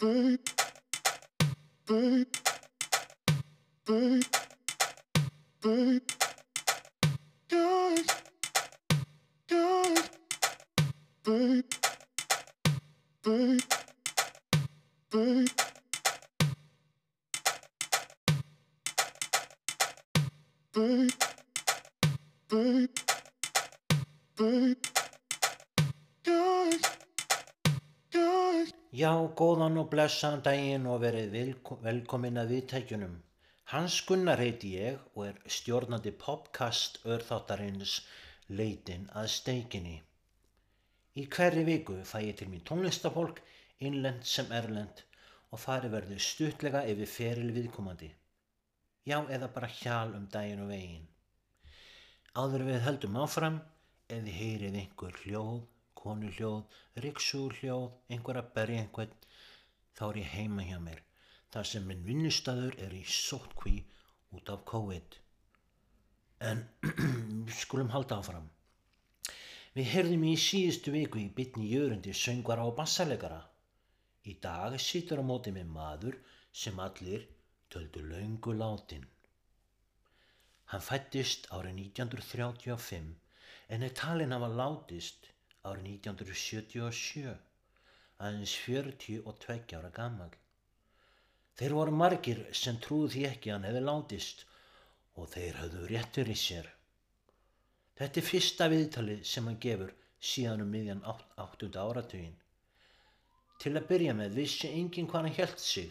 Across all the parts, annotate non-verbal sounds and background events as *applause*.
Boop. Boop. Já, góðan og blessaðan daginn og verið velkomin að viðtækjunum. Hans Gunnar heiti ég og er stjórnandi popcast örþáttarins Leitin að steikinni. Í hverju viku fæ ég til mín tónlistafólk, innlend sem erlend og fari verður stuttlega yfir feril viðkomandi. Já, eða bara hjál um daginn og veginn. Áður við höldum áfram, eða heyrið einhver hljóð konuhljóð, riksuhljóð, einhver að berja einhvern, þá er ég heima hjá mér, þar sem minn vinnustæður er í sótkví út af COVID. En *clears throat* skulum halda áfram. Við heyrðum í síðustu viku í bytni jörundi söngvara og bassalegara. Í dag sittur á móti með maður sem allir töldu laungu látin. Hann fættist árið 1935 en er talin af að látist árið 1977, aðeins 42 ára gammal. Þeir voru margir sem trúði því ekki hann hefði látist og þeir höfðu réttur í sér. Þetta er fyrsta viðtalið sem hann gefur síðan um miðjan 8. áratugin. Til að byrja með vissi enginn hvað hann held sig,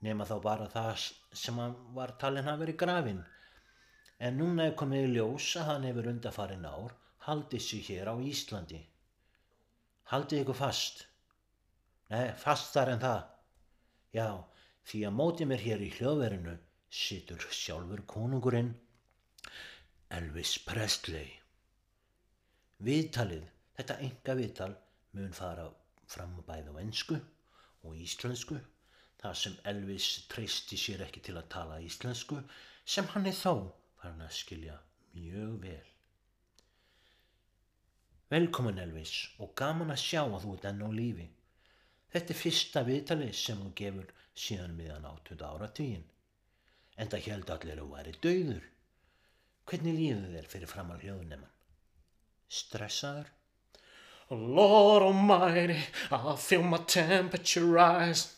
nema þá bara það sem hann var talin að veri grafin. En núna er komið í ljós að hann hefur undarfarin ár haldið sér hér á Íslandi. Haldið ykkur fast. Nei, fastar en það. Já, því að mótið mér hér í hljóðverinu situr sjálfur konungurinn Elvis Presley. Viðtalið, þetta enga viðtal, mun fara fram bæð á ennsku og íslensku, það sem Elvis treysti sér ekki til að tala íslensku, sem hann er þó farin að skilja mjög vel. Velkomin Elvis og gaman að sjá að þú ert enn á lífi. Þetta er fyrsta viðtalið sem þú gefur síðan miðan 8. áratvíin. En það held allir að væri dauður. Hvernig líður þér fyrir fram á hljóðunemann? Stressaður? Lord Almighty, I feel my temperature rise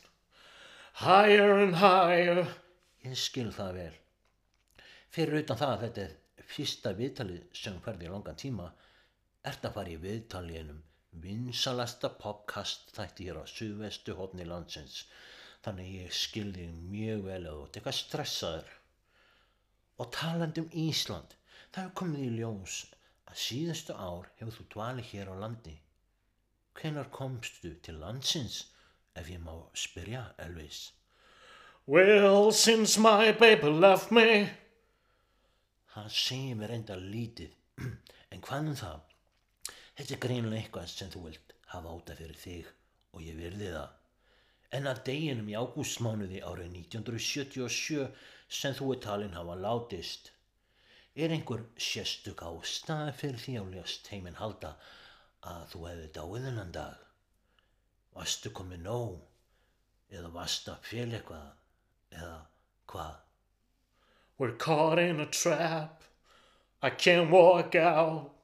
Higher and higher Ég skil það vel. Fyrir utan það að þetta er fyrsta viðtalið sem hverði í langan tíma ert að fara í viðtalínum vinsalasta popkast þætti hér á suðvestu hodni landsins? Þannig ég skilði mjög vel að þú eitthvað stressaður. Og talandi um Ísland það hefur komið í ljós að síðustu ár hefur þú dvali hér á landi. Hvenar komstu til landsins ef ég má spyrja Elvis? Well, since my baby left me. Það segir mér enda lítið. *clears throat* En hvað um það Þetta er greinilega eitthvað sem þú vilt hafa áta fyrir þig og ég virði það. En að deginum í ágústmánuði árið 1977 sem þú er talin hafa látist, er einhver sérstök ástæði fyrir því áljast heiminn halda að þú hefði dáið þennan dag? Vastu komið nóg? Eða vastu að fél eitthvað? Eða hvað? We're caught in a trap I can't walk out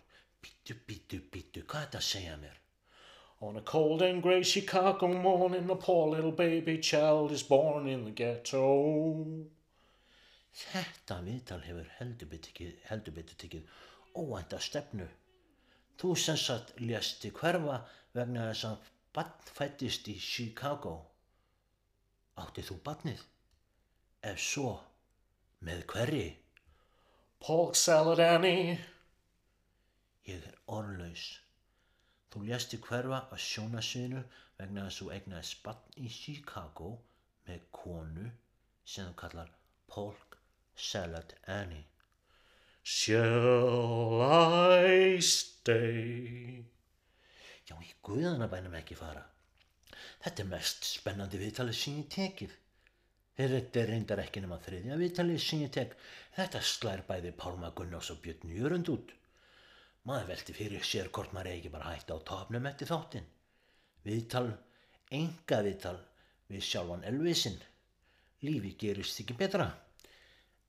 Bítu, bítu, bítu, hvað er þetta að segja mér? On a cold and grey Chicago morning a poor little baby child is born in the ghetto Þetta viðtal hefur heldur betur tekið óvænta stefnu. Þú sem satt ljasti hverfa vegna þess að bann fættist í Chicago. Áttið þú bannið? Ef svo, með hverri? Pork salad Annie Ég er orðlaus. Þú ljasti hverfa á sjónasviðinu vegna þess að þú egnaði spann í Chicago með konu sem þú kallar Polk Salad Annie. Shall I stay? Já, í guðanabænum ekki fara. Þetta er mest spennandi viðtalið sem ég tekið. Þetta er reyndar ekki nema þriðja viðtalið sem ég tek. Þetta slær bæði Pálma Gunnars og Björn Jörund út. Maður velti fyrir sér hvort maður eigi bara hægt á topnum eftir þáttinn. Viðtal, enga viðtal, við sjálfan Elvisin. Lífi gerist ekki betra.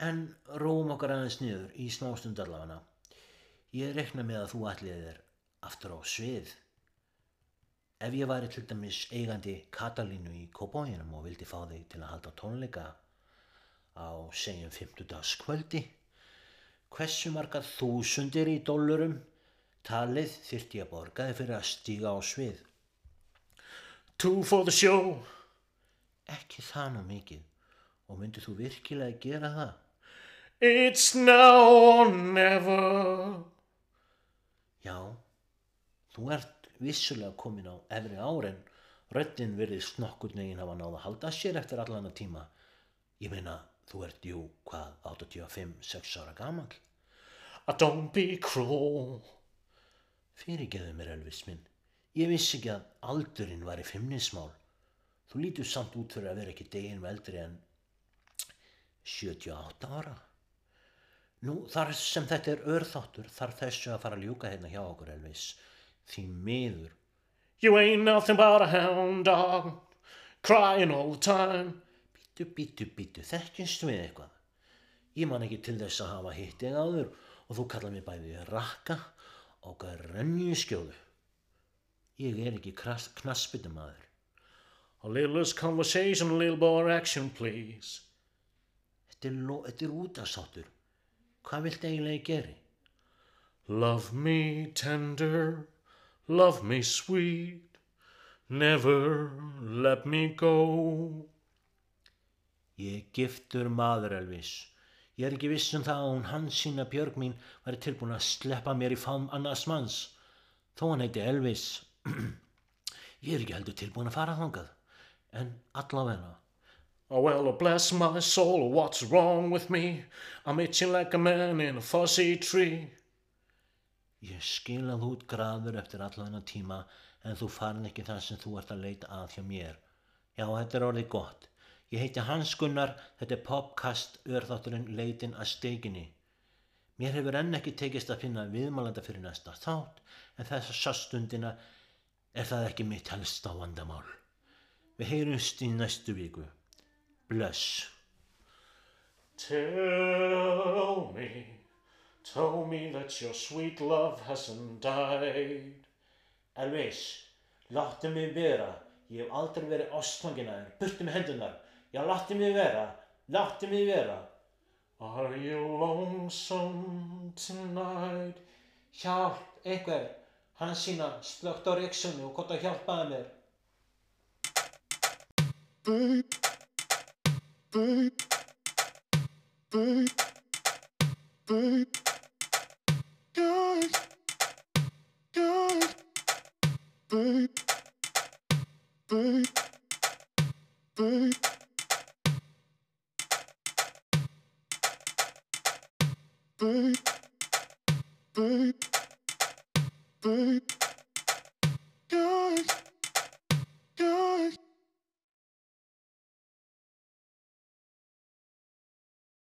En róum okkar aðeins niður í smástund allavega. Ég rekna með að þú ætlið þér aftur á svið. Ef ég væri til dæmis eigandi Katalínu í Kópáinum og vildi fá þig til að halda tónleika á segjum 50 dags kvöldi, hversu margar þúsundir í dollurum talið þyrti að borga þig fyrir að stíga á svið? Two for the show. Ekki það nú mikið og myndið þú virkilega gera það? It's now or never. Já, þú ert vissulega komin á efri áren, röddinn virðist nokkur neginn hafa náða að halda sér eftir allan að tíma. Ég meina, þú ert jú, hvað, 85-6 ára gamal? Ah, don't be cruel. Fyrirgeðu mér, Elvis minn. Ég vissi ekki að aldurinn var í fimmnismál. Þú lítur samt út fyrir að vera ekki deginn veldri en 78 ára. Nú, þar sem þetta er örþáttur, þarf þessu að fara að ljúka hérna hjá okkur, Elvis. Því miður. You ain't nothing but a hound dog, crying all the time. Bítu, bítu, bítu, þekkjumst við eitthvað. Ég man ekki til þess að hafa hitt þig áður og þú kallar mér bæði rakka og grönju skjóðu. Ég er ekki knaspitum aður. A little less conversation, a little more action, please. Þetta er, er útastáttur. Hvað vilt eiginlega ég geri? Love me tender, love me sweet, never let me go. Ég giftur maður, Elvis. Ég er ekki viss um það að hún Hansína Björg mín væri tilbúin að sleppa mér í fám annars manns. Þó hann heiti Elvis. *clears throat* ég er ekki heldur tilbúin að fara þangað. En allavega. Oh well, bless my soul, what's wrong with me? I'm itching like a man in a fuzzy tree. Ég skil að þú graður eftir allavega tíma en þú farin ekki það sem þú ert að leita að hjá mér. Já, þetta er orðið gott. Ég heiti Hans Gunnar, þetta er popkast örþátturinn leitin að steikinni. Mér hefur enn ekki tekist að finna viðmálanda fyrir næsta þátt en þessa stundina er það ekki mitt helst á vandamál. Við heyrumst í næstu viku. Bless. Tell me, tell me that your sweet love hasn't died. Elvis, láttu mig vera. Ég hef aldrei verið ástfangin að þér. Burtu með hendunar. Já, láttu mig vera. Láttu mig vera. Are you lonesome tonight? Hjálp, einhver. Hann sína slögt á reyksunni og gott að hjálpaði mér. Babe, babe, babe. Boop. Boop. Boop.